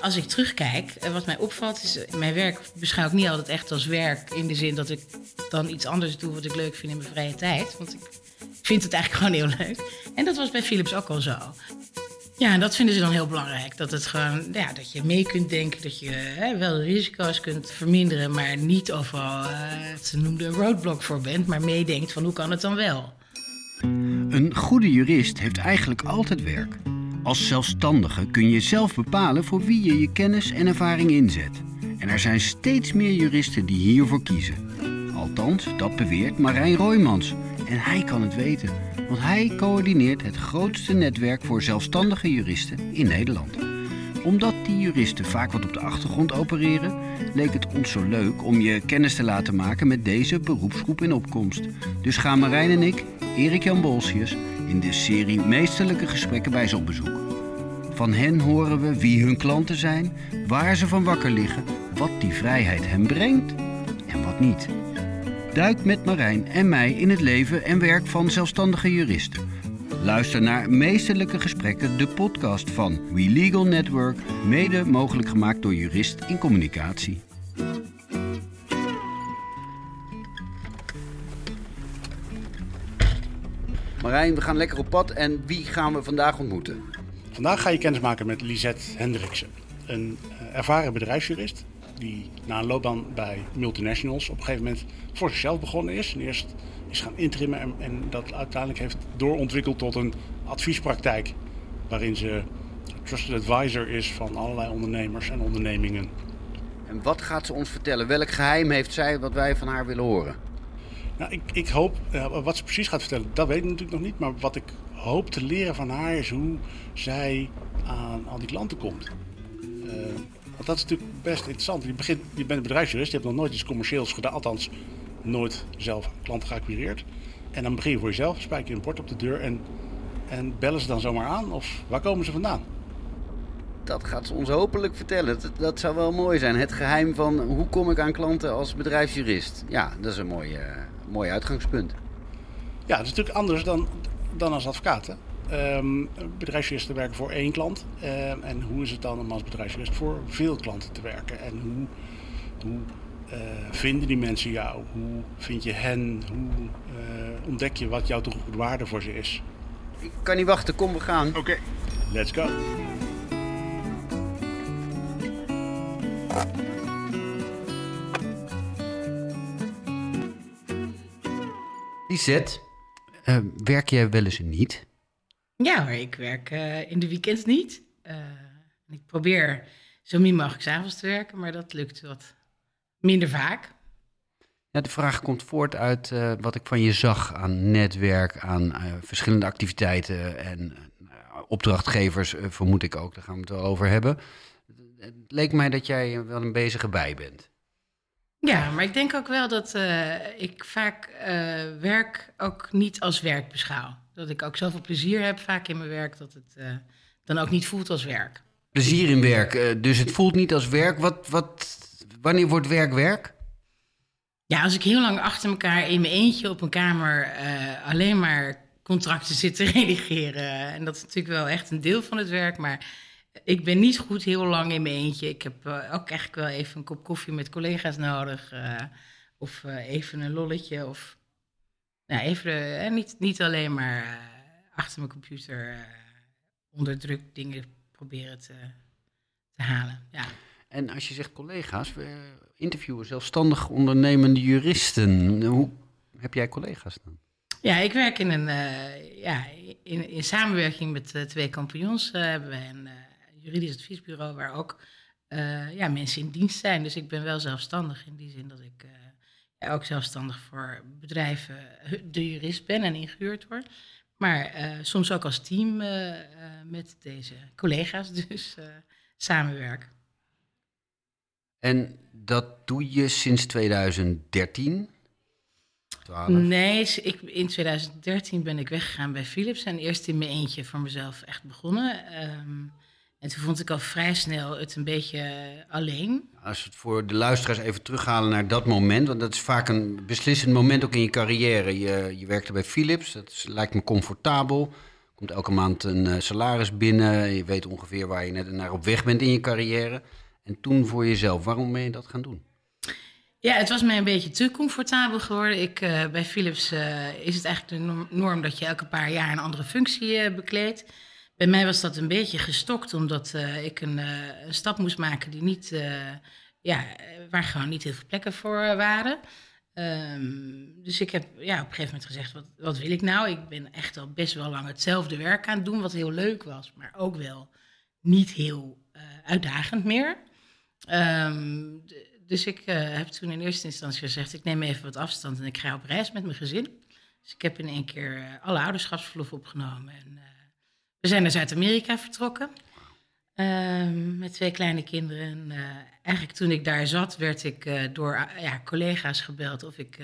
als ik terugkijk, eh, wat mij opvalt is, eh, mijn werk beschouw ik niet altijd echt als werk. In de zin dat ik dan iets anders doe wat ik leuk vind in mijn vrije tijd. Want ik vind het eigenlijk gewoon heel leuk. En dat was bij Philips ook al zo. Ja, en dat vinden ze dan heel belangrijk. Dat, het gewoon, ja, dat je mee kunt denken, dat je hè, wel risico's kunt verminderen, maar niet overal, uh, ze noemden een roadblock voor bent, maar meedenkt van hoe kan het dan wel. Een goede jurist heeft eigenlijk altijd werk. Als zelfstandige kun je zelf bepalen voor wie je je kennis en ervaring inzet. En er zijn steeds meer juristen die hiervoor kiezen. Althans, dat beweert Marijn Roymans. En hij kan het weten, want hij coördineert het grootste netwerk voor zelfstandige juristen in Nederland. Omdat die juristen vaak wat op de achtergrond opereren, leek het ons zo leuk om je kennis te laten maken met deze beroepsgroep in opkomst. Dus gaan Marijn en ik, Erik Jan Bolsius, in de serie Meesterlijke Gesprekken bij ze op bezoek. Van hen horen we wie hun klanten zijn, waar ze van wakker liggen, wat die vrijheid hen brengt en wat niet. Duik met Marijn en mij in het leven en werk van zelfstandige juristen. Luister naar Meesterlijke Gesprekken, de podcast van We Legal Network, mede mogelijk gemaakt door Jurist in Communicatie. Marijn, we gaan lekker op pad en wie gaan we vandaag ontmoeten? Vandaag ga je kennis maken met Lisette Hendriksen, een eh, ervaren bedrijfsjurist die na een loopbaan bij multinationals op een gegeven moment voor zichzelf begonnen is. En eerst is gaan intrimmen en, en dat uiteindelijk heeft doorontwikkeld tot een adviespraktijk waarin ze trusted advisor is van allerlei ondernemers en ondernemingen. En wat gaat ze ons vertellen? Welk geheim heeft zij wat wij van haar willen horen? Nou, ik, ik hoop, uh, wat ze precies gaat vertellen, dat weet ik natuurlijk nog niet. Maar wat ik hoop te leren van haar is hoe zij aan al die klanten komt. Uh, want dat is natuurlijk best interessant. Je, begint, je bent een bedrijfsjurist, je hebt nog nooit iets commercieels gedaan. Althans, nooit zelf klanten geacquireerd. En dan begin je voor jezelf, spijk je een bord op de deur en, en bellen ze dan zomaar aan? Of waar komen ze vandaan? Dat gaat ze ons hopelijk vertellen. Dat, dat zou wel mooi zijn. Het geheim van hoe kom ik aan klanten als bedrijfsjurist. Ja, dat is een mooi, uh, mooi uitgangspunt. Ja, dat is natuurlijk anders dan, dan als advocaat. Hè? Um, bedrijfsjuristen werken voor één klant. Um, en hoe is het dan om als bedrijfsjurist voor veel klanten te werken? En hoe, hoe uh, vinden die mensen jou? Hoe vind je hen? Hoe uh, ontdek je wat jouw toegevoegde waarde voor ze is? Ik kan niet wachten, kom we gaan. Oké, okay. let's go. Lisette, uh, werk jij wel eens niet? Ja hoor, ik werk uh, in de weekends niet. Uh, ik probeer zo min mogelijk s'avonds te werken, maar dat lukt wat minder vaak. Ja, de vraag komt voort uit uh, wat ik van je zag aan netwerk, aan verschillende activiteiten en opdrachtgevers, vermoed ik ook. Daar gaan we het wel over hebben. Het leek mij dat jij wel een bezige bij bent. Ja, maar ik denk ook wel dat ik vaak werk ook niet als werk beschouw dat ik ook zoveel plezier heb vaak in mijn werk, dat het uh, dan ook niet voelt als werk. Plezier in werk, dus het voelt niet als werk. Wat, wat, wanneer wordt werk werk? Ja, als ik heel lang achter elkaar in mijn eentje op een kamer alleen maar contracten zit te redigeren. En dat is natuurlijk wel echt een deel van het werk, maar ik ben niet goed heel lang in mijn eentje. Ik heb ook eigenlijk wel even een kop koffie met collega's nodig. of even een lolletje of nou, even eh, niet, niet alleen maar achter mijn computer onder druk dingen proberen te, te halen. Ja. En als je zegt collega's, we interviewen zelfstandig ondernemende juristen. Hoe heb jij collega's dan? Ja, ik werk in een ja, in, in samenwerking met twee compagnons. hebben we een juridisch adviesbureau waar ook ja, mensen in dienst zijn. Dus ik ben wel zelfstandig in die zin dat ik ook zelfstandig voor bedrijven de jurist ben en ingehuurd word. Maar uh, soms ook als team met deze collega's dus samenwerken. En dat doe je sinds 2013? 12. Nee, ik, in 2013 ben ik weggegaan bij Philips en eerst in mijn eentje voor mezelf echt begonnen. Um, en toen vond ik al vrij snel het een beetje alleen. Als we het voor de luisteraars even terughalen naar dat moment, want dat is vaak een beslissend moment ook in je carrière. Je, je werkte bij Philips, dat is, lijkt me comfortabel. komt elke maand een eh, salaris binnen. Je weet ongeveer waar je net naar op weg bent in je carrière. En toen voor jezelf, waarom ben je dat gaan doen? Ja, het was mij een beetje te comfortabel geworden. Ik, eh, bij Philips eh, is het eigenlijk de norm, dat je elke paar jaar een andere functie eh, bekleedt. Bij mij was dat een beetje gestokt, omdat eh, ik een, een stap moest maken die niet, eh, ja, waar gewoon niet heel veel plekken voor waren. Ehm, dus ik heb ja, op een gegeven moment gezegd, wat, wil ik nou? Ik ben echt al best wel lang hetzelfde werk aan het doen, wat heel leuk was, maar ook wel niet heel uitdagend meer. Ehm, dus ik heb toen in eerste instantie gezegd, ik neem even wat afstand en ik ga op reis met mijn gezin. Dus ik heb in één keer alle ouderschapsverlof opgenomen. En, we zijn naar Zuid-Amerika vertrokken. ehm, met twee kleine kinderen. En, eh, eigenlijk toen ik daar zat, werd ik eh, door eh, ja, collega's gebeld of ik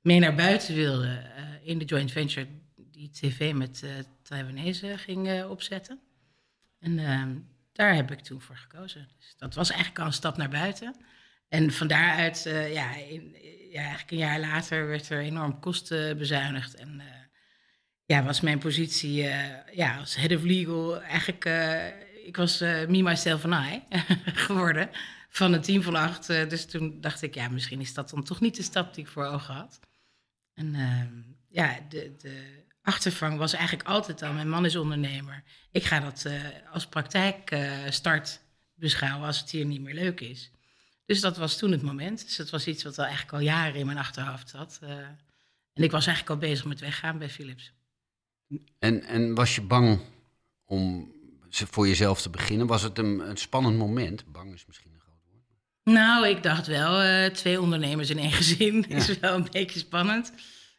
mee naar buiten wilde in de joint venture die tv met Taiwanese ging opzetten. En ehm, daar heb ik toen voor gekozen. Dus dat was eigenlijk al een stap naar buiten. En van daaruit, ja, in, ja, eigenlijk een jaar later werd er enorm kosten bezuinigd. En ja, was mijn positie eh, ja, als head of legal eigenlijk... eh, ik was eh, me, myself en I geworden van een team van acht. Eh, dus toen dacht ik, ja, misschien is dat dan toch niet de stap die ik voor ogen had. En ehm, ja, de, de achtervang was eigenlijk altijd al, mijn man is ondernemer. Ik ga dat als praktijkstart beschouwen als het hier niet meer leuk is. Dus dat was toen het moment. Dus dat was iets wat al eigenlijk al jaren in mijn achterhoofd zat. en ik was eigenlijk al bezig met weggaan bij Philips. En, en was je bang om voor jezelf te beginnen? Was het een, een spannend moment? Bang is misschien een groot woord. Nou, ik dacht wel, eh, twee ondernemers in één gezin Ja. is wel een beetje spannend.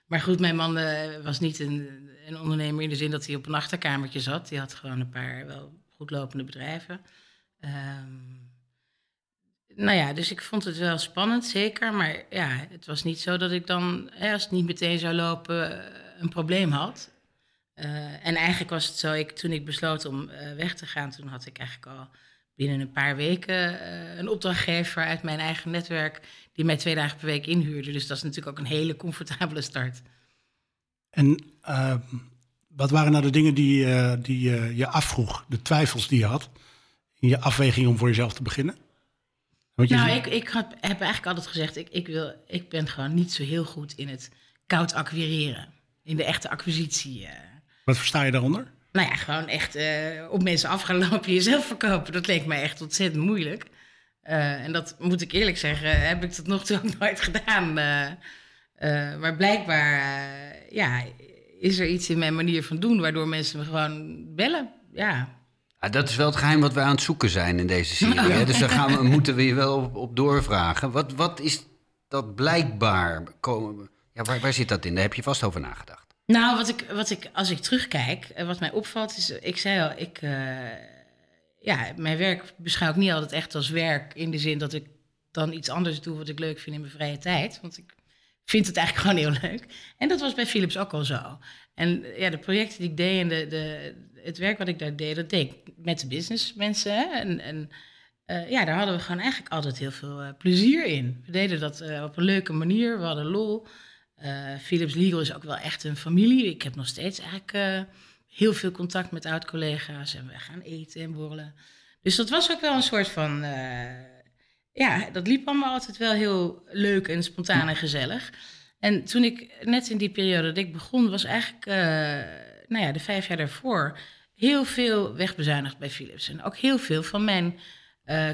Maar goed, mijn man eh, was niet een, een ondernemer in de zin dat hij op een achterkamertje zat. Die had gewoon een paar wel goedlopende bedrijven. Ehm, nou ja, dus ik vond het wel spannend, zeker. Maar ja, het was niet zo dat ik dan, hè, als het niet meteen zou lopen, eh, een probleem had. Eh, en eigenlijk was het zo, ik, toen ik besloot om eh, weg te gaan, toen had ik eigenlijk al binnen een paar weken eh, een opdrachtgever uit mijn eigen netwerk die mij twee dagen per week inhuurde. Dus dat is natuurlijk ook een hele comfortabele start. En eh, wat waren nou de dingen die, die je afvroeg, de twijfels die je had in je afweging om voor jezelf te beginnen? Je Nou, zei- ik, ik had, heb eigenlijk altijd gezegd, ik, ik, wil, ik ben gewoon niet zo heel goed in het koud acquireren. In de echte acquisitie. Wat versta je daaronder? nou ja, gewoon echt eh, op mensen af gaan lopen, jezelf verkopen. Dat leek mij echt ontzettend moeilijk. Eh, en dat moet ik eerlijk zeggen, heb ik tot nog toe ook nooit gedaan. Eh, eh, maar blijkbaar ja, is er iets in mijn manier van doen waardoor mensen me gewoon bellen. Ja, Ah, dat is wel het geheim wat wij aan het zoeken zijn in deze serie. Hè? Dus daar gaan we, moeten we je wel op, op doorvragen. Wat, wat is dat blijkbaar? Komen, ja, waar, waar zit dat in? Daar heb je vast over nagedacht. Nou, wat ik, wat ik, als ik terugkijk, eh, wat mij opvalt is, ik zei al, ik, eh, ja, mijn werk beschouw ik niet altijd echt als werk in de zin dat ik dan iets anders doe wat ik leuk vind in mijn vrije tijd. Want ik vind het eigenlijk gewoon heel leuk. En dat was bij Philips ook al zo. En ja, de projecten die ik deed en de, de, het werk wat ik daar deed, dat deed ik met de businessmensen. En, en eh, ja, daar hadden we gewoon eigenlijk altijd heel veel eh, plezier in. We deden dat eh, op een leuke manier, we hadden lol. Eh, Philips Legal is ook wel echt een familie. Ik heb nog steeds eigenlijk eh, heel veel contact met oud-collega's. En we gaan eten en borrelen. Dus dat was ook wel een soort van... eh, ja, dat liep allemaal altijd wel heel leuk en spontaan en gezellig. En toen ik net in die periode dat ik begon... was eigenlijk, nou ja, de vijf jaar daarvoor... heel veel wegbezuinigd bij Philips. En ook heel veel van mijn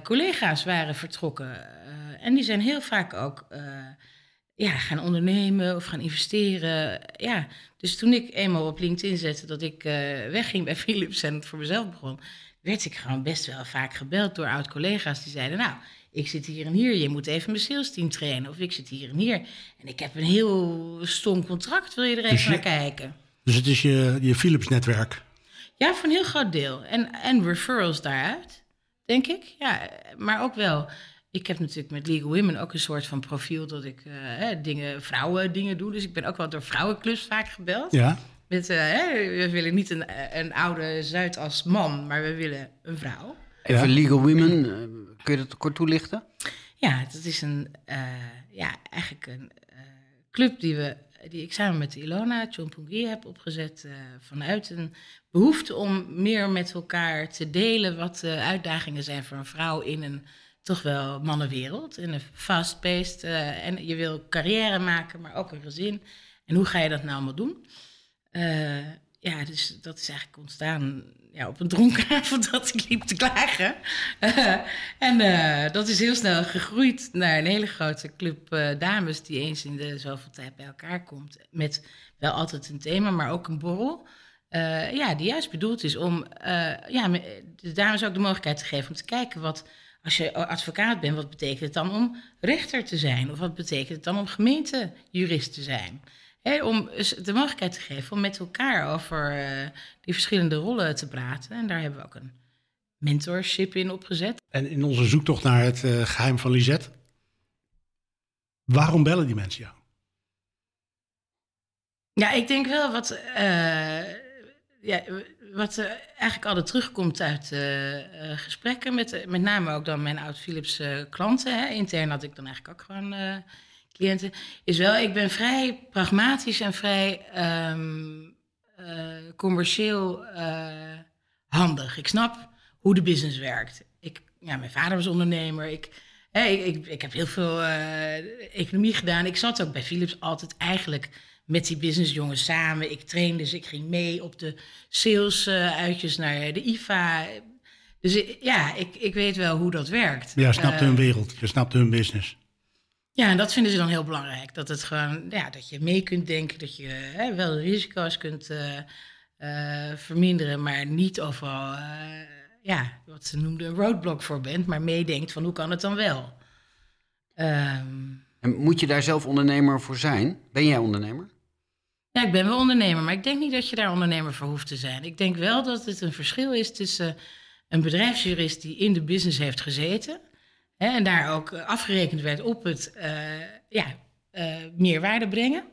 collega's waren vertrokken. En die zijn heel vaak ook... ja, gaan ondernemen of gaan investeren. Ja, dus toen ik eenmaal op LinkedIn zette dat ik eh, wegging bij Philips en het voor mezelf begon, werd ik gewoon best wel vaak gebeld door oud-collega's die zeiden: Nou, ik zit hier en hier, je moet even mijn sales team trainen. Of ik zit hier en hier. En ik heb een heel stom contract, wil je er even Dus je- naar kijken? Dus het is je, je Philips-netwerk. Ja, voor een heel groot deel. En, en referrals daaruit, denk ik. Ja, maar ook wel. Ik heb natuurlijk met Legal Women ook een soort van profiel dat ik eh, hè, dingen, vrouwen dingen doe. Dus ik ben ook wel door vrouwenclubs vaak gebeld. Ja. Met, eh, hè, we willen niet een, een oude Zuidas man, maar we willen een vrouw. Even Ja. Legal Women, eh, kun je dat kort toelichten? Ja, dat is een, eh, ja, eigenlijk een eh, club die we die ik samen met Ilona Chompungi heb opgezet vanuit een behoefte om meer met elkaar te delen wat de uitdagingen zijn voor een vrouw in een toch wel mannenwereld, in een fast-paced en je wil carrière maken, maar ook een gezin. En hoe ga je dat nou allemaal doen? ja, dus dat is eigenlijk ontstaan ja, op een dronken avond dat ik liep te klagen. en uh, dat is heel snel gegroeid naar een hele grote club dames die eens in de zoveel tijd bij elkaar komt. Met wel altijd een thema, maar ook een borrel. Ja, die juist bedoeld is om ja, de dames ook de mogelijkheid te geven om te kijken wat, als je advocaat bent, wat betekent het dan om rechter te zijn? Of wat betekent het dan om gemeentejurist te zijn? om de mogelijkheid te geven om met elkaar over uh, die verschillende rollen te praten. En daar hebben we ook een mentorship in opgezet. En in onze zoektocht naar het uh, geheim van Lisette, waarom bellen die mensen jou? Ja, ik denk wel wat, uh, ja, wat eigenlijk altijd terugkomt uit gesprekken met met name ook dan mijn oud-Philips klanten. Hè. Intern had ik dan eigenlijk ook gewoon cliënten, is wel, ik ben vrij pragmatisch en vrij uh, commercieel handig. Ik snap hoe de business werkt. Ik, ja, mijn vader was ondernemer. Ik, hè, ik, ik, ik, heb heel veel economie gedaan. Ik zat ook bij Philips altijd eigenlijk met die businessjongens samen. Ik trainde, dus ik ging mee op de sales-uitjes naar de IFA. Dus ja, ik, ik weet wel hoe dat werkt. Ja, snapte hun wereld. Je snapte hun business. Ja, en dat vinden ze dan heel belangrijk. Dat, het gewoon, ja, dat je mee kunt denken, dat je hè, wel de risico's kunt uh, uh, verminderen, maar niet overal, uh, ja, wat ze noemden een roadblock voor bent, maar meedenkt van hoe kan het dan wel. Um, en moet je daar zelf ondernemer voor zijn? Ben jij ondernemer? Ja, ik ben wel ondernemer, maar ik denk niet dat je daar ondernemer voor hoeft te zijn. Ik denk wel dat het een verschil is tussen een bedrijfsjurist die in de business heeft gezeten Hè, en daar ook eh, afgerekend werd op het uh, ja, uh, meerwaarde brengen.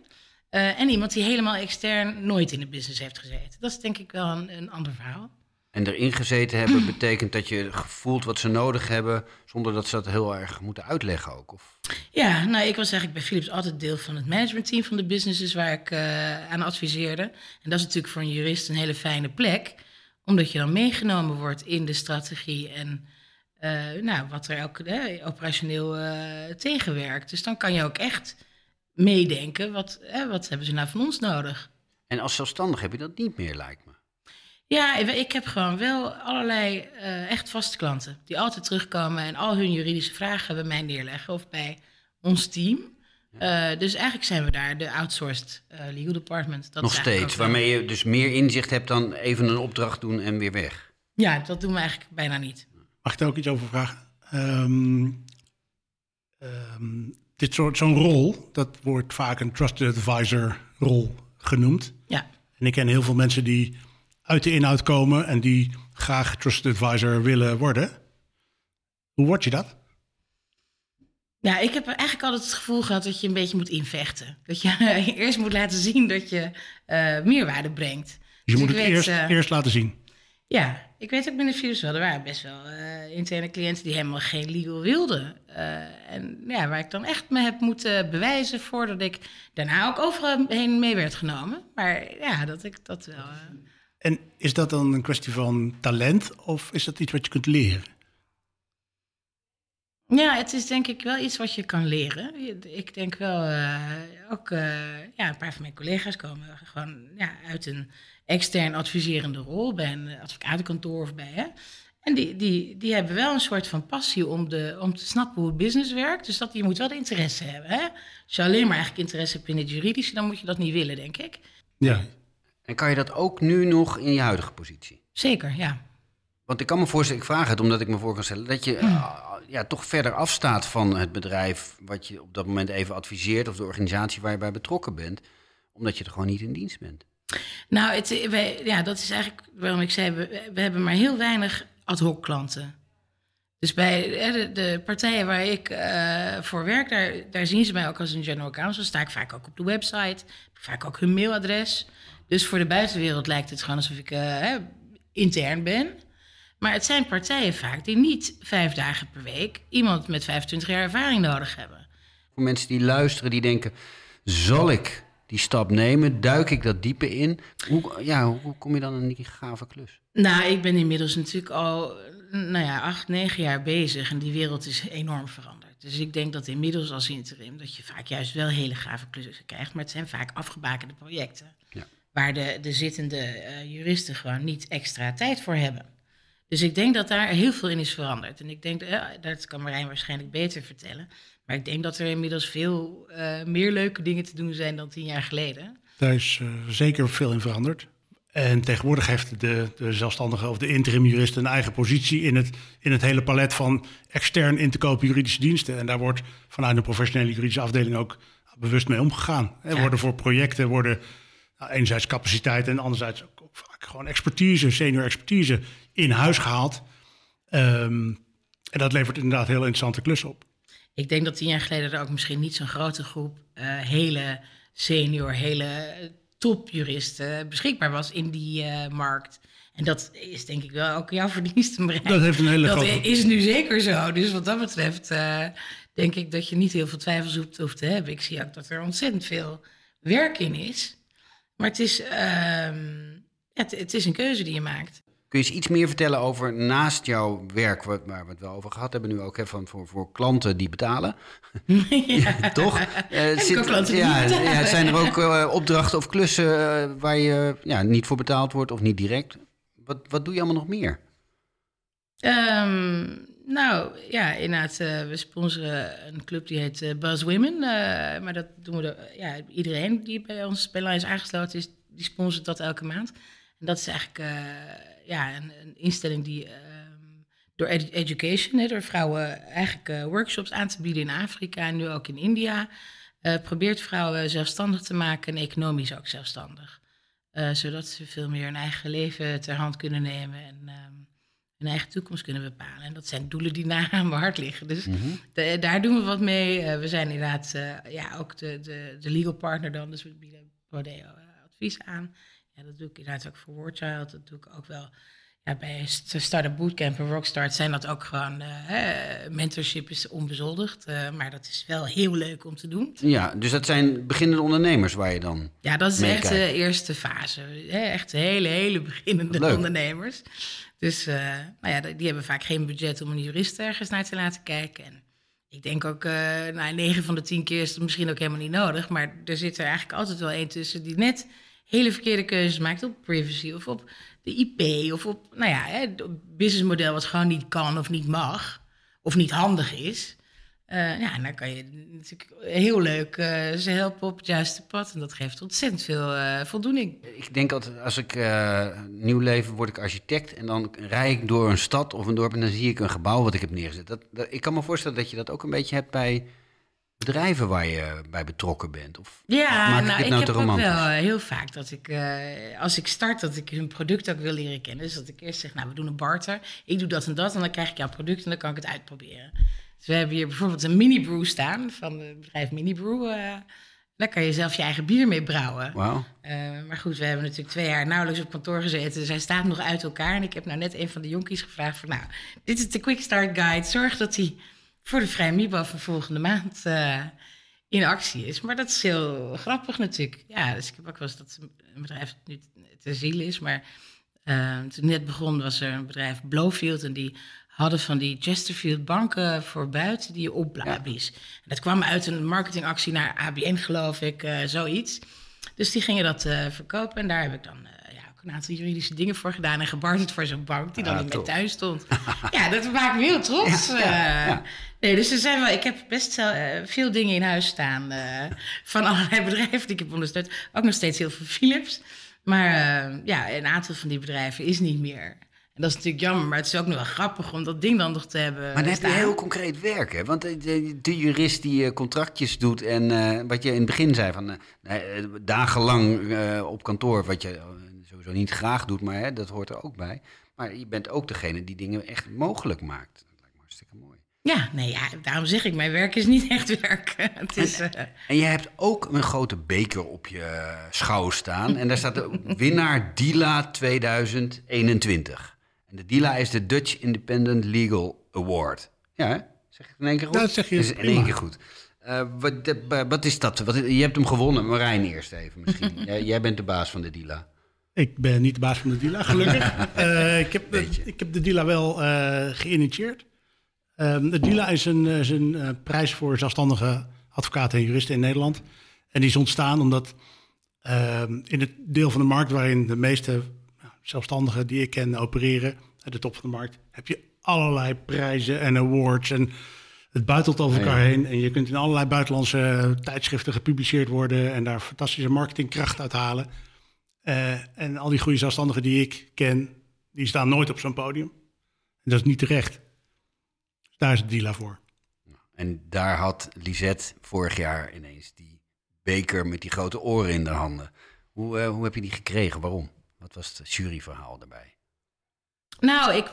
Uh, en iemand die helemaal extern nooit in de business heeft gezeten. Dat is denk ik wel een ander verhaal. En erin gezeten hebben betekent dat je gevoeld wat ze nodig hebben, zonder dat ze dat heel erg moeten uitleggen ook? Of? Ja, nou, ik was eigenlijk bij Philips altijd deel van het managementteam van de businesses waar ik uh, aan adviseerde. En dat is natuurlijk voor een jurist een hele fijne plek, omdat je dan meegenomen wordt in de strategie en uh, nou, wat er ook operationeel uh, tegenwerkt. Dus dan kan je ook echt meedenken, wat, wat hebben ze nou van ons nodig? En als zelfstandig heb je dat niet meer, lijkt me. Ja, ik heb gewoon wel allerlei echt vaste klanten die altijd terugkomen en al hun juridische vragen bij mij neerleggen of bij ons team. Ja. dus eigenlijk zijn we daar de outsourced legal department. Dat Nog steeds, waarmee je dus meer inzicht hebt dan even een opdracht doen en weer weg. Ja, dat doen we eigenlijk bijna niet. Mag ik daar ook iets over vragen? Um, um, dit soort zo'n rol, dat wordt vaak een trusted advisor rol genoemd. Ja. En ik ken heel veel mensen die uit de inhoud komen en die graag trusted advisor willen worden. Hoe word je dat? Ja, ik heb eigenlijk altijd het gevoel gehad dat je een beetje moet invechten. Dat je eerst moet laten zien dat je uh, meerwaarde brengt. Dus je dus moet het weet, eerst, uh, eerst laten zien. Ja, ik weet ook binnen Virus wel, er waren best wel uh, interne cliënten die helemaal geen legal wilden. En ja, waar ik dan echt me heb moeten bewijzen voordat ik daarna ook overal heen mee werd genomen. Maar ja, dat ik dat wel. Uh... En is dat dan een kwestie van talent of is dat iets wat je kunt leren? Ja, het is denk ik wel iets wat je kan leren. Ik denk wel, ook ja, een paar van mijn collega's komen gewoon ja, uit een extern adviserende rol bij een advocatenkantoor of bij. Hè? En die, die, die hebben wel een soort van passie om, de, om te snappen hoe het business werkt. Dus dat, je moet wel de interesse hebben. Hè? Als je alleen maar eigenlijk interesse hebt in het juridische, dan moet je dat niet willen, denk ik. Ja. En kan je dat ook nu nog in je huidige positie? Zeker, ja. Want ik kan me voorstellen, ik vraag het omdat ik me voor kan stellen, dat je hmm. ja, toch verder afstaat van het bedrijf wat je op dat moment even adviseert of de organisatie waar je bij betrokken bent, omdat je er gewoon niet in dienst bent. Nou, het, wij, ja, dat is eigenlijk waarom ik zei, we, we hebben maar heel weinig ad hoc klanten. Dus bij de, de partijen waar ik uh, voor werk, daar, daar zien ze mij ook als een general counsel. Sta ik vaak ook op de website, vaak ook hun mailadres. Dus voor de buitenwereld lijkt het gewoon alsof ik uh, intern ben. Maar het zijn partijen vaak die niet vijf dagen per week iemand met 25 jaar ervaring nodig hebben. Voor mensen die luisteren, die denken: zal ik die stap nemen? Duik ik dat diepe in? Hoe, ja, hoe kom je dan aan die gave klus? Nou, ik ben inmiddels natuurlijk al, nou ja, acht, negen jaar bezig en die wereld is enorm veranderd. Dus ik denk dat inmiddels als interim dat je vaak juist wel hele gave klussen krijgt, maar het zijn vaak afgebakende projecten. Waar de, de zittende eh, juristen gewoon niet extra tijd voor hebben. Dus ik denk dat daar heel veel in is veranderd. En ik denk, uh, dat kan Marijn waarschijnlijk beter vertellen. Maar ik denk dat er inmiddels veel uh, meer leuke dingen te doen zijn dan tien jaar geleden. Daar is uh, zeker veel in veranderd. En tegenwoordig heeft de, de zelfstandige of de interim jurist een eigen positie in het, in het hele palet van extern in te kopen juridische diensten. En daar wordt vanuit de professionele juridische afdeling ook bewust mee omgegaan. Er ja. worden voor projecten worden enerzijds capaciteit en anderzijds ook, ook, vaak gewoon expertise, senior expertise in huis gehaald. Um, en dat levert inderdaad heel interessante klussen op. Ik denk dat tien jaar geleden er ook misschien niet zo'n grote groep uh, hele senior, hele topjuristen beschikbaar was in die uh, markt. En dat is denk ik wel ook jouw verdienste. Dat heeft een hele dat grote... is nu zeker zo. Dus wat dat betreft uh, denk ik dat je niet heel veel twijfels hoeft, hoeft te hebben. Ik zie ook dat er ontzettend veel werk in is. Maar het is, uh, het, het is een keuze die je maakt. Kun je eens iets meer vertellen over naast jouw werk, wat, waar we het wel over gehad hebben nu ook, hè, van, voor, voor klanten die betalen? ja. Toch? Uh, zit, klanten ja, die betalen. ja, zijn er ook uh, opdrachten of klussen uh, waar je ja, niet voor betaald wordt of niet direct? Wat, wat doe je allemaal nog meer? Um, nou ja, inderdaad, we sponsoren een club die heet Buzz Women. maar dat doen we, ja, iedereen die bij ons bij Lions aangesloten is, die sponsort dat elke maand. En dat is eigenlijk ja, een, een, instelling die uh, door ed education, hè, door vrouwen eigenlijk workshops aan te bieden in Afrika en nu ook in India, probeert vrouwen zelfstandig te maken en economisch ook zelfstandig. zodat ze veel meer hun eigen leven ter hand kunnen nemen en um, hun eigen toekomst kunnen bepalen. En dat zijn doelen die na aan mijn hart liggen. Dus mm -hmm. de, daar doen we wat mee. we zijn inderdaad ja, ook de, de, de legal partner dan, dus we bieden Rodeo advies aan. Ja, dat doe ik inderdaad ook voor Warchild. Dat doe ik ook wel ja, bij Startup Bootcamp en Rockstart zijn dat ook gewoon... Uh, mentorship is onbezoldigd, uh, maar dat is wel heel leuk om te doen. Ja, dus dat zijn beginnende ondernemers waar je dan Ja, dat is echt de eerste fase. Echt hele, hele beginnende Leuk. ondernemers. Dus uh, nou ja, die hebben vaak geen budget om een jurist ergens naar te laten kijken. En ik denk ook, uh, nou, 9 van de 10 keer is het misschien ook helemaal niet nodig. Maar er zit er eigenlijk altijd wel één tussen die net hele verkeerde keuzes maakt op privacy of op de IP of op, nou ja, het businessmodel wat gewoon niet kan of niet mag of niet handig is. Uh, ja, en dan kan je natuurlijk heel leuk uh, ze helpen op het juiste pad. En dat geeft ontzettend veel uh, voldoening. Ik denk altijd, als ik nieuw leven, word ik architect. En dan rij ik door een stad of een dorp en dan zie ik een gebouw wat ik heb neergezet. Dat, dat, ik kan me voorstellen dat je dat ook een beetje hebt bij bedrijven waar je bij betrokken bent? Of ja, maak ik nou, het ik nou heb te ook romantisch? wel heel vaak dat ik, als ik start, dat ik hun product ook wil leren kennen. Dus dat ik eerst zeg, nou, we doen een barter. Ik doe dat en dat en dan krijg ik jouw product en dan kan ik het uitproberen. Dus we hebben hier bijvoorbeeld een mini brew staan van het bedrijf Mini Brew. Uh, daar kan je zelf je eigen bier mee brouwen. Wow. maar goed, we hebben natuurlijk twee jaar nauwelijks op kantoor gezeten. Dus hij staat nog uit elkaar. En ik heb nou net een van de jonkies gevraagd van, nou, dit is de Quick Start Guide. Zorg dat hij voor de Vrije Mibo van volgende maand uh, in actie is. Maar dat is heel grappig natuurlijk. Ja, dus ik heb ook wel eens dat een bedrijf nu te ziel is. Maar uh, toen net begon was er een bedrijf Blowfield en die hadden van die Chesterfield banken voor buiten die je opblies. Ja. Dat kwam uit een marketingactie naar ABN geloof ik, uh, zoiets. Dus die gingen dat uh, verkopen en daar heb ik dan uh, ja, ook een aantal juridische dingen voor gedaan en gebarterd voor zo'n bank die dan Ah, in mijn tuin stond. ja, dat maakt me heel trots. Ja. Nee, dus er zijn wel, ik heb best veel dingen in huis staan van allerlei bedrijven die ik heb ondersteund. Ook nog steeds heel veel Philips. Maar ja, een aantal van die bedrijven is niet meer. En dat is natuurlijk jammer, maar het is ook nog wel grappig om dat ding dan nog te hebben. Maar dan heb je staan. heel concreet werk, hè? Want de, de, jurist die uh, contractjes doet en uh, wat je in het begin zei van uh, dagenlang op kantoor, wat je sowieso niet graag doet, maar hè, dat hoort er ook bij. Maar je bent ook degene die dingen echt mogelijk maakt. Dat lijkt me hartstikke mooi. Ja, nee, ja, daarom zeg ik, mijn werk is niet echt werk. het is, en, en je hebt ook een grote beker op je schouw staan. En daar staat de winnaar DILA 2021. En de DILA is de Dutch Independent Legal Award. Ja, hè? zeg ik het in één keer goed? Dat zeg je is in één keer goed. Uh, wat, wat, is dat? Wat, je hebt hem gewonnen. Marijn eerst even misschien. jij, jij, bent de baas van de Dila. Ik ben niet de baas van de Dila, gelukkig. uh, ik, heb de, ik heb de Dila wel uh, geïnitieerd. Ehm, de Dila is een, is een prijs voor zelfstandige advocaten en juristen in Nederland. En die is ontstaan omdat ehm, in het deel van de markt waarin de meeste zelfstandigen die ik ken opereren, de top van de markt, heb je allerlei prijzen en awards en het buitelt over elkaar heen. En je kunt in allerlei buitenlandse tijdschriften gepubliceerd worden en daar fantastische marketingkracht uit halen. Uh, en al die goede zelfstandigen die ik ken, die staan nooit op zo'n podium. En dat is niet terecht. Dus daar is het Dila voor. En daar had Lisette vorig jaar ineens die beker met die grote oren in de handen. Hoe, uh, hoe heb je die gekregen? Waarom? Wat was het juryverhaal daarbij? Nou, ik,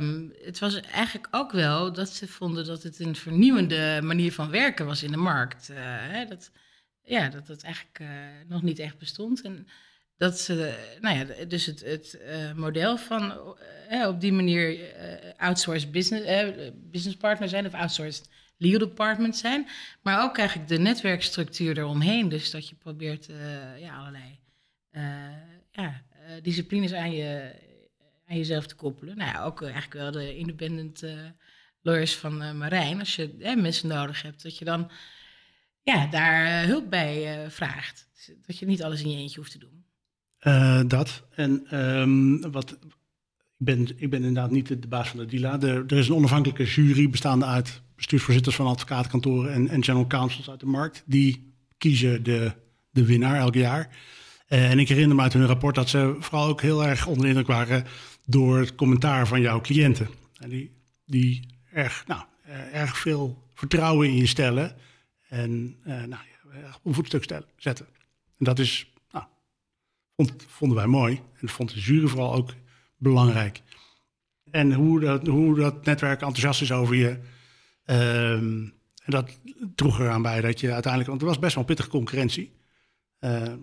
um, het was eigenlijk ook wel dat ze vonden dat het een vernieuwende manier van werken was in de markt. Uh, hè, dat, ja, dat het eigenlijk uh, nog niet echt bestond. En dat ze, nou ja, dus het, het uh, model van op die manier outsourced business, business partner zijn of outsourced legal department zijn. Maar ook eigenlijk de netwerkstructuur eromheen. Dus dat je probeert ja, allerlei ja, disciplines aan je aan jezelf te koppelen. Nou ja, ook eh, eigenlijk wel de independent uh, lawyers van Marijn. Als je mensen nodig hebt, dat je dan ja, daar hulp bij vraagt. Dat je niet alles in je eentje hoeft te doen. dat. En um, wat, ik, ben, ik ben inderdaad niet de, baas van de DILA. Er, er, is een onafhankelijke jury bestaande uit bestuursvoorzitters van advocatenkantoren en, en general counsels uit de markt. Die kiezen de, de winnaar elk jaar. En ik herinner me uit hun rapport dat ze vooral ook heel erg onder de indruk waren door het commentaar van jouw cliënten. En die, die erg, nou, eh, erg veel vertrouwen in je stellen en uh, nou, op een voetstuk stellen, zetten. En dat is, nou, vond, vonden wij mooi. En dat vond de jury vooral ook belangrijk. En hoe dat, hoe dat netwerk enthousiast is over je. Um, en dat droeg eraan bij dat je uiteindelijk, want er was best wel pittige concurrentie,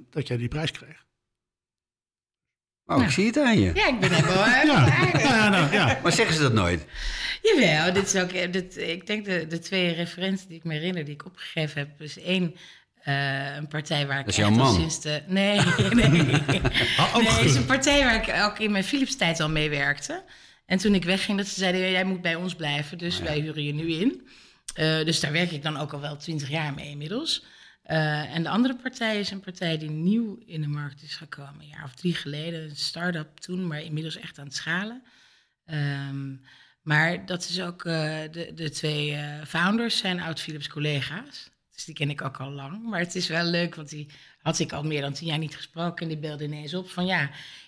dat jij die prijs kreeg. Oh, nou. ik zie het aan je. Ja, ik ben helemaal ja. ja, nou, ja. Maar zeggen ze dat nooit? Jawel, dit is ook, eh, dit, ik denk de, de twee referenties die ik me herinner, die ik opgegeven heb, is één, uh, een partij waar ik dat is jouw man. sinds de... Nee, nee. Nee, het is een partij waar ik ook in mijn Philips tijd al mee werkte. En toen ik wegging, dat ze zeiden, jij moet bij ons blijven, dus oh, wij huren je nu in. Uh, dus daar werk ik dan ook al wel twintig jaar mee inmiddels. Uh, en de andere partij is een partij die nieuw in de markt is gekomen, een jaar of drie geleden. Een start-up toen, maar inmiddels echt aan het schalen. Um, maar dat is ook, uh, de, de twee uh, founders zijn oud-Philips collega's. Dus die ken ik ook al lang. Maar het is wel leuk, want die had ik al meer dan tien jaar niet gesproken. En die belde ineens op van ja,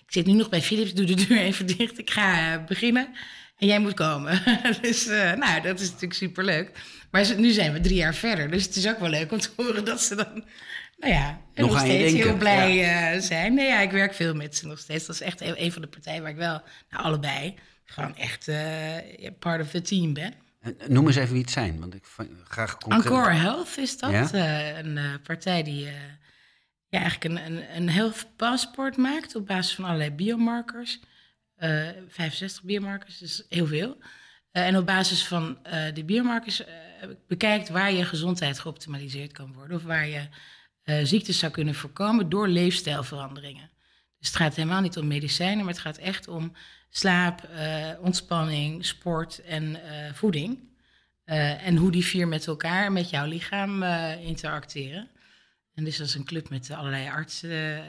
ik zit nu nog bij Philips, doe de deur even dicht. Ik ga beginnen en jij moet komen. dus nou, dat is natuurlijk superleuk. Maar nu zijn we drie jaar verder. Dus het is ook wel leuk om te horen dat ze dan nou ja, nog, nog steeds heel blij ja. uh, zijn. Nee, ja, ik werk veel met ze nog steeds. Dat is echt een, van de partijen waar ik wel, nou, allebei, gewoon echt uh, part of the team ben. Noem eens even wie het zijn, want ik graag concreet... Encore Health is dat. Ja? Uh, een partij die ja, eigenlijk een, een, een health passport maakt op basis van allerlei biomarkers. 65 biomarkers, dus heel veel. Uh, en op basis van uh, die biomarkers uh, bekijkt waar je gezondheid geoptimaliseerd kan worden. Of waar je ziektes zou kunnen voorkomen door leefstijlveranderingen. Dus het gaat helemaal niet om medicijnen, maar het gaat echt om slaap, ontspanning, sport en voeding. en hoe die vier met elkaar, met jouw lichaam interacteren. En dus dat is een club met allerlei artsen,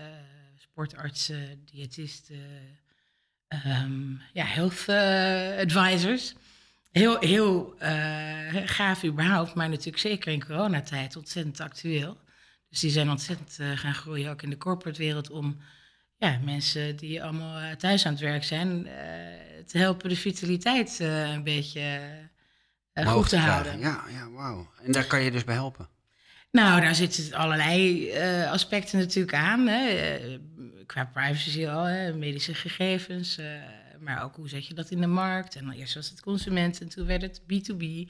sportartsen, diëtisten, um, ja, health advisors heel, heel uh, gaaf überhaupt, maar natuurlijk zeker in coronatijd ontzettend actueel. Dus die zijn ontzettend uh, gaan groeien, ook in de corporate wereld, om ja, mensen die allemaal thuis aan het werk zijn, te helpen de vitaliteit een beetje goed te houden. Ja, ja wauw. En daar kan je dus bij helpen? Nou, daar zitten allerlei aspecten natuurlijk aan. Hè. Qua privacy al, hè, medische gegevens maar ook hoe zet je dat in de markt? En eerst was het consument en toen werd het B2B. Uh,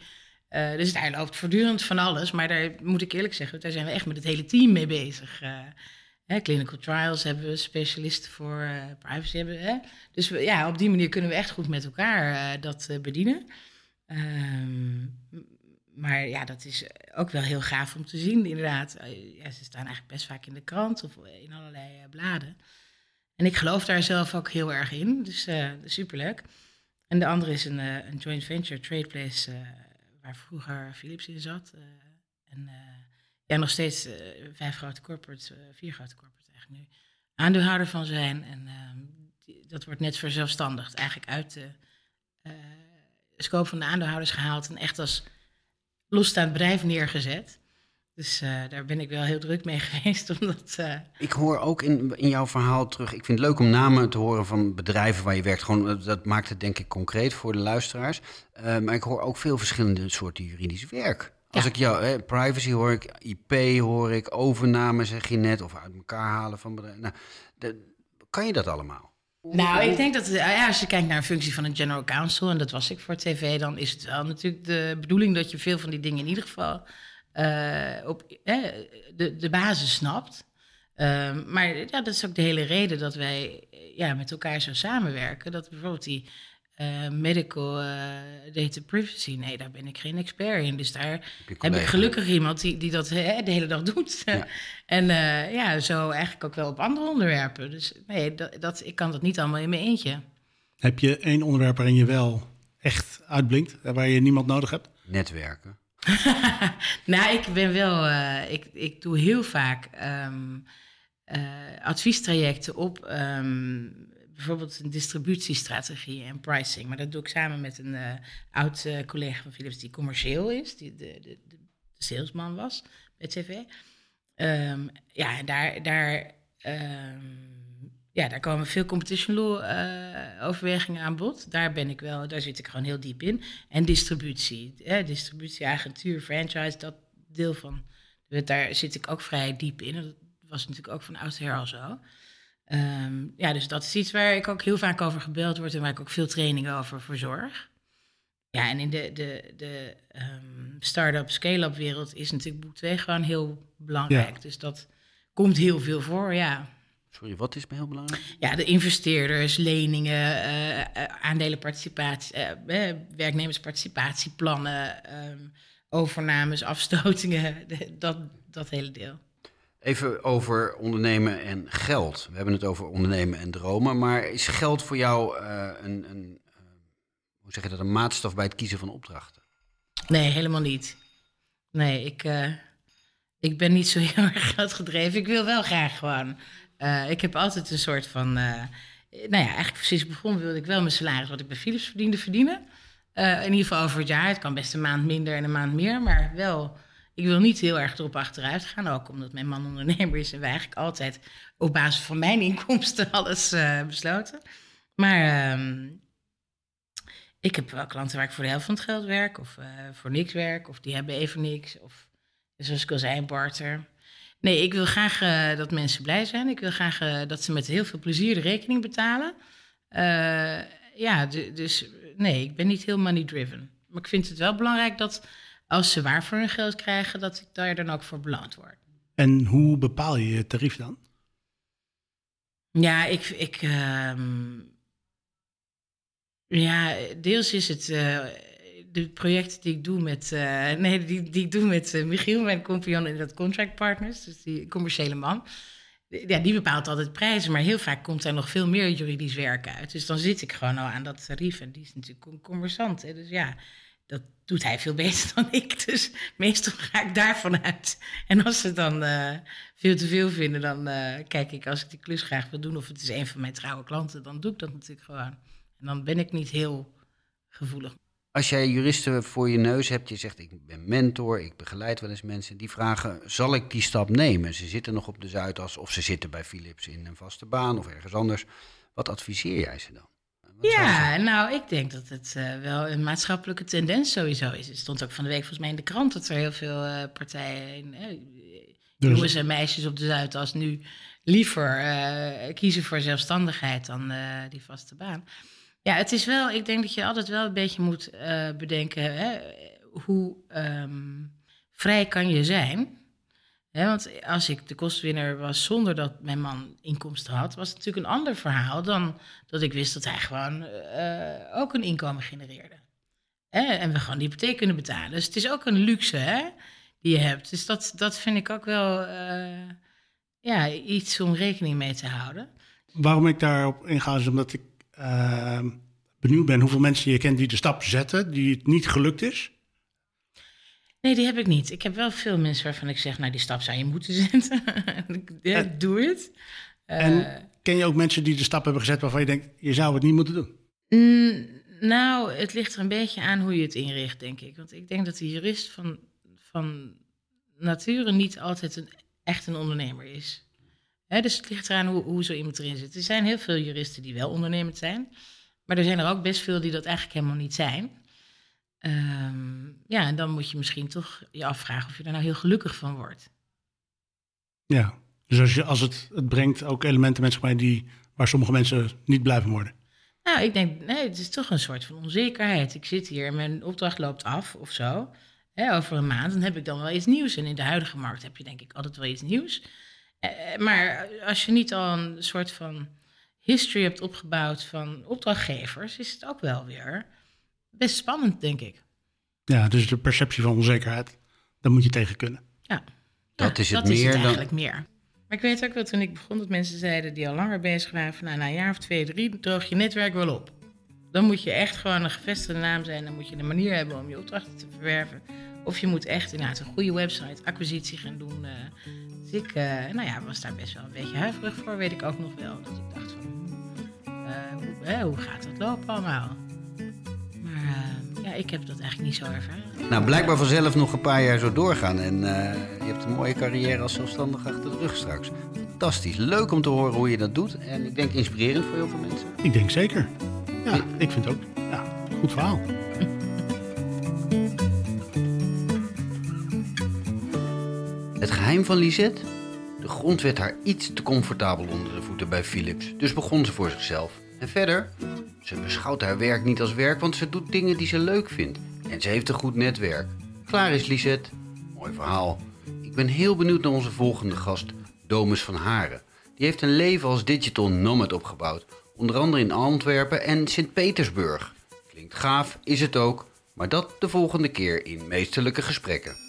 eh, dus daar loopt voortdurend van alles. Maar daar moet ik eerlijk zeggen, daar zijn we echt met het hele team mee bezig. Uh, clinical trials hebben we, specialisten voor privacy hebben we. Dus we, ja, op die manier kunnen we echt goed met elkaar dat bedienen. Ehm, maar ja, dat is ook wel heel gaaf om te zien, inderdaad. Eh, ja, ze staan eigenlijk best vaak in de krant of in allerlei bladen. En ik geloof daar zelf ook heel erg in, dus uh, superleuk. En de andere is een, een joint venture, Tradeplace, waar vroeger Philips in zat. en ja, nog steeds vijf grote corporates, vier grote corporates eigenlijk nu, aandeelhouder van zijn. En ehm, dat wordt net verzelfstandigd, eigenlijk uit de scope van de aandeelhouders gehaald en echt als losstaand bedrijf neergezet. Dus uh, daar ben ik wel heel druk mee geweest. Omdat, uh... Ik hoor ook in, in jouw verhaal terug. Ik vind het leuk om namen te horen van bedrijven waar je werkt. Gewoon, dat maakt het denk ik concreet voor de luisteraars. Uh, maar ik hoor ook veel verschillende soorten juridisch werk. Als ik jou, hè, privacy hoor ik, IP hoor ik, overname zeg je net, of uit elkaar halen van bedrijven. Nou, de, kan je dat allemaal? Nou, ik denk dat ja, als je kijkt naar een functie van een general counsel, en dat was ik voor tv, dan is het wel natuurlijk de bedoeling dat je veel van die dingen in ieder geval uh, op de, de basis snapt. Uh, maar ja, dat is ook de hele reden dat wij ja, met elkaar zo samenwerken. Dat bijvoorbeeld die uh, medical uh, data privacy, nee, daar ben ik geen expert in. Dus daar heb, ik gelukkig iemand die, die dat hè, de hele dag doet. Ja. en uh, ja, zo eigenlijk ook wel op andere onderwerpen. Dus nee, dat, dat, ik kan dat niet allemaal in mijn eentje. Heb je één onderwerp waarin je wel echt uitblinkt, waar je niemand nodig hebt? Netwerken. nou, ik ben wel, ik, ik doe heel vaak um, adviestrajecten op um, bijvoorbeeld een distributiestrategie en pricing. Maar dat doe ik samen met een uh, oud uh, collega van Philips die commercieel is, die de, de, de, salesman was bij TV. Um, ja, daar, daar, um, ja, daar komen veel competition law uh, overwegingen aan bod. Daar ben ik wel, daar zit ik gewoon heel diep in. En distributie, hè, distributie, agentuur, franchise, dat deel van. Daar zit ik ook vrij diep in. Dat was natuurlijk ook van oudsher al zo. Um, ja, dus dat is iets waar ik ook heel vaak over gebeld word en waar ik ook veel trainingen over verzorg. Ja, en in de, de, de um, start-up, scale-up wereld is natuurlijk boek 2 gewoon heel belangrijk. Dus dat komt heel veel voor, ja. Sorry, wat is heel belangrijk? Ja, de investeerders, leningen, uh, aandelenparticipatie, uh, werknemersparticipatieplannen, um, overnames, afstotingen, dat, dat hele deel. Even over ondernemen en geld. We hebben het over ondernemen en dromen. Maar is geld voor jou uh, een, een uh, hoe zeg je dat, een maatstaf bij het kiezen van opdrachten? Nee, helemaal niet. Nee, ik, uh, ik ben niet zo heel erg geldgedreven. Ik wil wel graag gewoon. ik heb altijd een soort van. nou ja, eigenlijk precies begonnen wilde ik wel mijn salaris wat ik bij Philips verdiende verdienen. in ieder geval over het jaar. Het kan best een maand minder en een maand meer, maar wel ik wil niet heel erg erop achteruit gaan, ook omdat mijn man ondernemer is en wij eigenlijk altijd op basis van mijn inkomsten alles uh, besloten. Maar uh, ik heb wel klanten waar ik voor de helft van het geld werk, of uh, voor niks werk, of die hebben even niks, of zoals ik al zei, barter. Nee, ik wil graag uh, dat mensen blij zijn. Ik wil graag dat ze met heel veel plezier de rekening betalen. ja, dus nee, ik ben niet heel money driven. Maar ik vind het wel belangrijk dat als ze waar voor hun geld krijgen, dat ik daar dan ook voor beloond word. En hoe bepaal je je tarief dan? Ja, ik. ik uh, ja, deels is het. Uh, de projecten die ik doe met. Uh, nee, die, die ik doe met uh, Michiel, mijn compagnon in dat Contract Partners, dus die commerciële man. Ja, die bepaalt altijd prijzen, maar heel vaak komt er nog veel meer juridisch werk uit. Dus dan zit ik gewoon al aan dat tarief en die is natuurlijk conversant. Hè? Dus ja, dat doet hij veel beter dan ik. Dus meestal ga ik daarvan uit. En als ze dan uh, veel te veel vinden, dan uh, kijk ik als ik die klus graag wil doen, of het is een van mijn trouwe klanten, dan doe ik dat natuurlijk gewoon. En dan ben ik niet heel gevoelig. Als jij juristen voor je neus hebt, je zegt ik ben mentor, ik begeleid wel eens mensen, die vragen, zal ik die stap nemen? Ze zitten nog op de Zuidas of ze zitten bij Philips in een vaste baan of ergens anders. Wat adviseer jij ze dan? Ja, nou, ik denk dat het uh, wel een maatschappelijke tendens sowieso is. Het stond ook van de week volgens mij in de krant dat er heel veel uh, partijen, uh, jongens en meisjes op de Zuidas, nu liever kiezen voor zelfstandigheid dan die vaste baan. Ja, het is wel, ik denk dat je altijd wel een beetje moet bedenken, hè, hoe um, vrij kan je zijn want als ik de kostwinner was zonder dat mijn man inkomsten had, was het natuurlijk een ander verhaal dan dat ik wist dat hij gewoon uh, ook een inkomen genereerde. En we gewoon die hypotheek kunnen betalen. Dus het is ook een luxe hè, die je hebt. Dus dat, dat vind ik ook wel eh, ja, iets om rekening mee te houden. Waarom ik daarop inga is omdat ik uh, benieuwd ben hoeveel mensen je kent die de stap zetten, die het niet gelukt is. Nee, die heb ik niet. Ik heb wel veel mensen waarvan ik zeg, nou die stap zou je moeten zetten. ja, En- doe het. Eh, En ken je ook mensen die de stap hebben gezet waarvan je denkt, je zou het niet moeten doen? Mm, nou, het ligt er een beetje aan hoe je het inricht, denk ik. Want ik denk dat de jurist van, van nature niet altijd een, echt een ondernemer is. Dus het ligt eraan hoe, hoe zo iemand erin zit. Er zijn heel veel juristen die wel ondernemend zijn. Maar er zijn er ook best veel die dat eigenlijk helemaal niet zijn. Ehm, ja, en dan moet je misschien toch je afvragen of je er nou heel gelukkig van wordt. Ja. Dus als, je, als het, het brengt ook elementen met zich mee die, waar sommige mensen niet blij van worden. Nou, ik denk, nee, het is toch een soort van onzekerheid. Ik zit hier en mijn opdracht loopt af of zo. Hè, over een maand, dan heb ik dan wel iets nieuws. En in de huidige markt heb je denk ik altijd wel iets nieuws. Eh, maar als je niet al een soort van history hebt opgebouwd van opdrachtgevers, is het ook wel weer best spannend, denk ik. Ja, dus de perceptie van onzekerheid, daar moet je tegen kunnen. Ja. Dat Ja, is het dat is meer het dan- eigenlijk meer. Maar ik weet ook wel toen ik begon dat mensen zeiden die al langer bezig waren van nou, na een jaar of twee, drie droog je netwerk wel op. Dan moet je echt gewoon een gevestigde naam zijn. Dan moet je een manier hebben om je opdrachten te verwerven. Of je moet echt inderdaad een goede website, acquisitie gaan doen. eh. dus ik eh, nou ja, was daar best wel een beetje huiverig voor, weet ik ook nog wel. Dat ik dacht van, eh, hoe, hoe gaat dat lopen allemaal? Maar eh, ja, ik heb dat eigenlijk niet zo ervaren. Nou, blijkbaar vanzelf nog een paar jaar zo doorgaan. En eh, je hebt een mooie carrière als zelfstandige achter de rug straks. Fantastisch. Leuk om te horen hoe je dat doet. En ik denk inspirerend voor heel veel mensen. Ik denk zeker. Ja, ik vind het ook. Ja, goed verhaal. Het geheim van Lisette? De grond werd haar iets te comfortabel onder de voeten bij Philips. Dus begon ze voor zichzelf. En verder? Ze beschouwt haar werk niet als werk, want ze doet dingen die ze leuk vindt. En ze heeft een goed netwerk. Klaar is Lisette. Mooi verhaal. Ik ben heel benieuwd naar onze volgende gast, Domus van Haren. Die heeft een leven als digital nomad opgebouwd. Onder andere in Antwerpen en Sint-Petersburg. Klinkt gaaf, is het ook. Maar dat de volgende keer in meesterlijke gesprekken.